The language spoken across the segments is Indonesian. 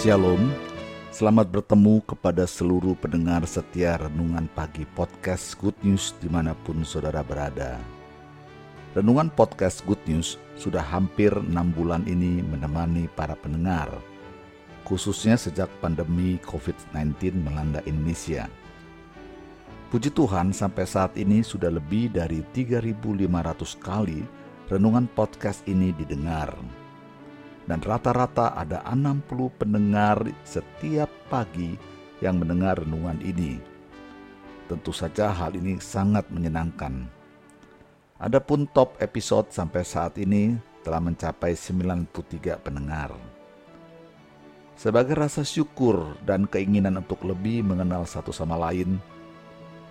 Shalom, selamat bertemu kepada seluruh pendengar setia Renungan Pagi Podcast Good News di mana pun saudara berada. Renungan Podcast Good News sudah hampir enam bulan ini menemani para pendengar, khususnya sejak pandemi COVID-19 melanda Indonesia. Puji Tuhan sampai saat ini sudah lebih dari 3.500 kali renungan podcast ini didengar dan rata-rata ada 60 pendengar setiap pagi yang mendengar renungan ini. Tentu saja hal ini sangat menyenangkan. Adapun top episode sampai saat ini telah mencapai 93 pendengar. Sebagai rasa syukur dan keinginan untuk lebih mengenal satu sama lain,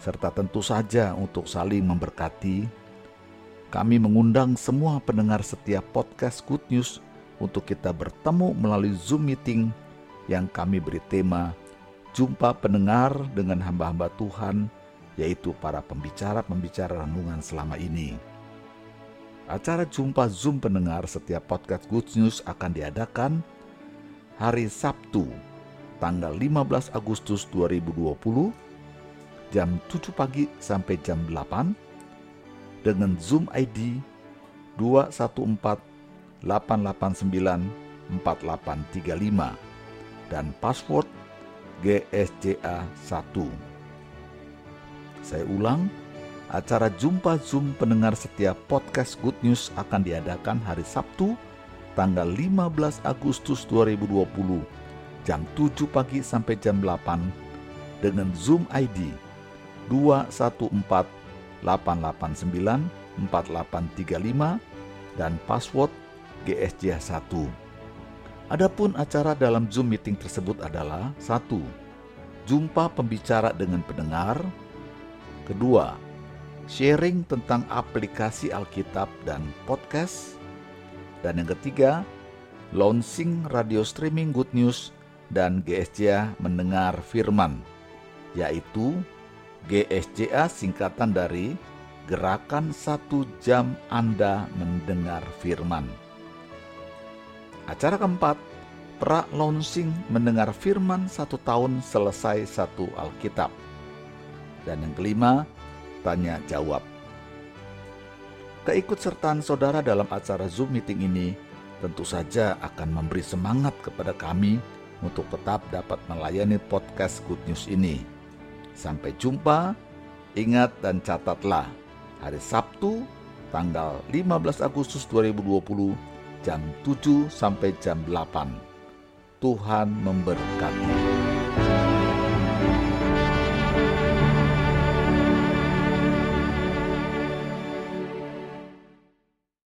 serta tentu saja untuk saling memberkati, kami mengundang semua pendengar setiap podcast Good News untuk kita bertemu melalui Zoom meeting yang kami beri tema Jumpa Pendengar dengan hamba-hamba Tuhan, yaitu para pembicara-pembicara renungan selama ini. Acara jumpa Zoom pendengar setiap podcast Good News akan diadakan hari Sabtu, tanggal 15 Agustus 2020, jam 7 pagi sampai jam 8, dengan Zoom ID 214 889 4835 dan password GSJA1. Saya ulang, acara jumpa Zoom pendengar setiap podcast Good News akan diadakan hari Sabtu tanggal 15 Agustus 2020 jam 7 pagi sampai jam 8 dengan Zoom ID 214 889 4835 dan password GSJ1. Adapun acara dalam Zoom meeting tersebut adalah satu, Jumpa pembicara dengan pendengar Kedua, sharing tentang aplikasi Alkitab dan podcast Dan yang ketiga, launching radio streaming Good News dan GSJ mendengar firman yaitu GSJA singkatan dari Gerakan Satu Jam Anda Mendengar Firman. Acara keempat, pra launching mendengar firman satu tahun selesai satu Alkitab. Dan yang kelima, tanya jawab. Keikutsertaan saudara dalam acara Zoom meeting ini tentu saja akan memberi semangat kepada kami untuk tetap dapat melayani podcast Good News ini. Sampai jumpa, ingat dan catatlah hari Sabtu tanggal 15 Agustus 2020 jam 7 sampai jam 8. Tuhan memberkati.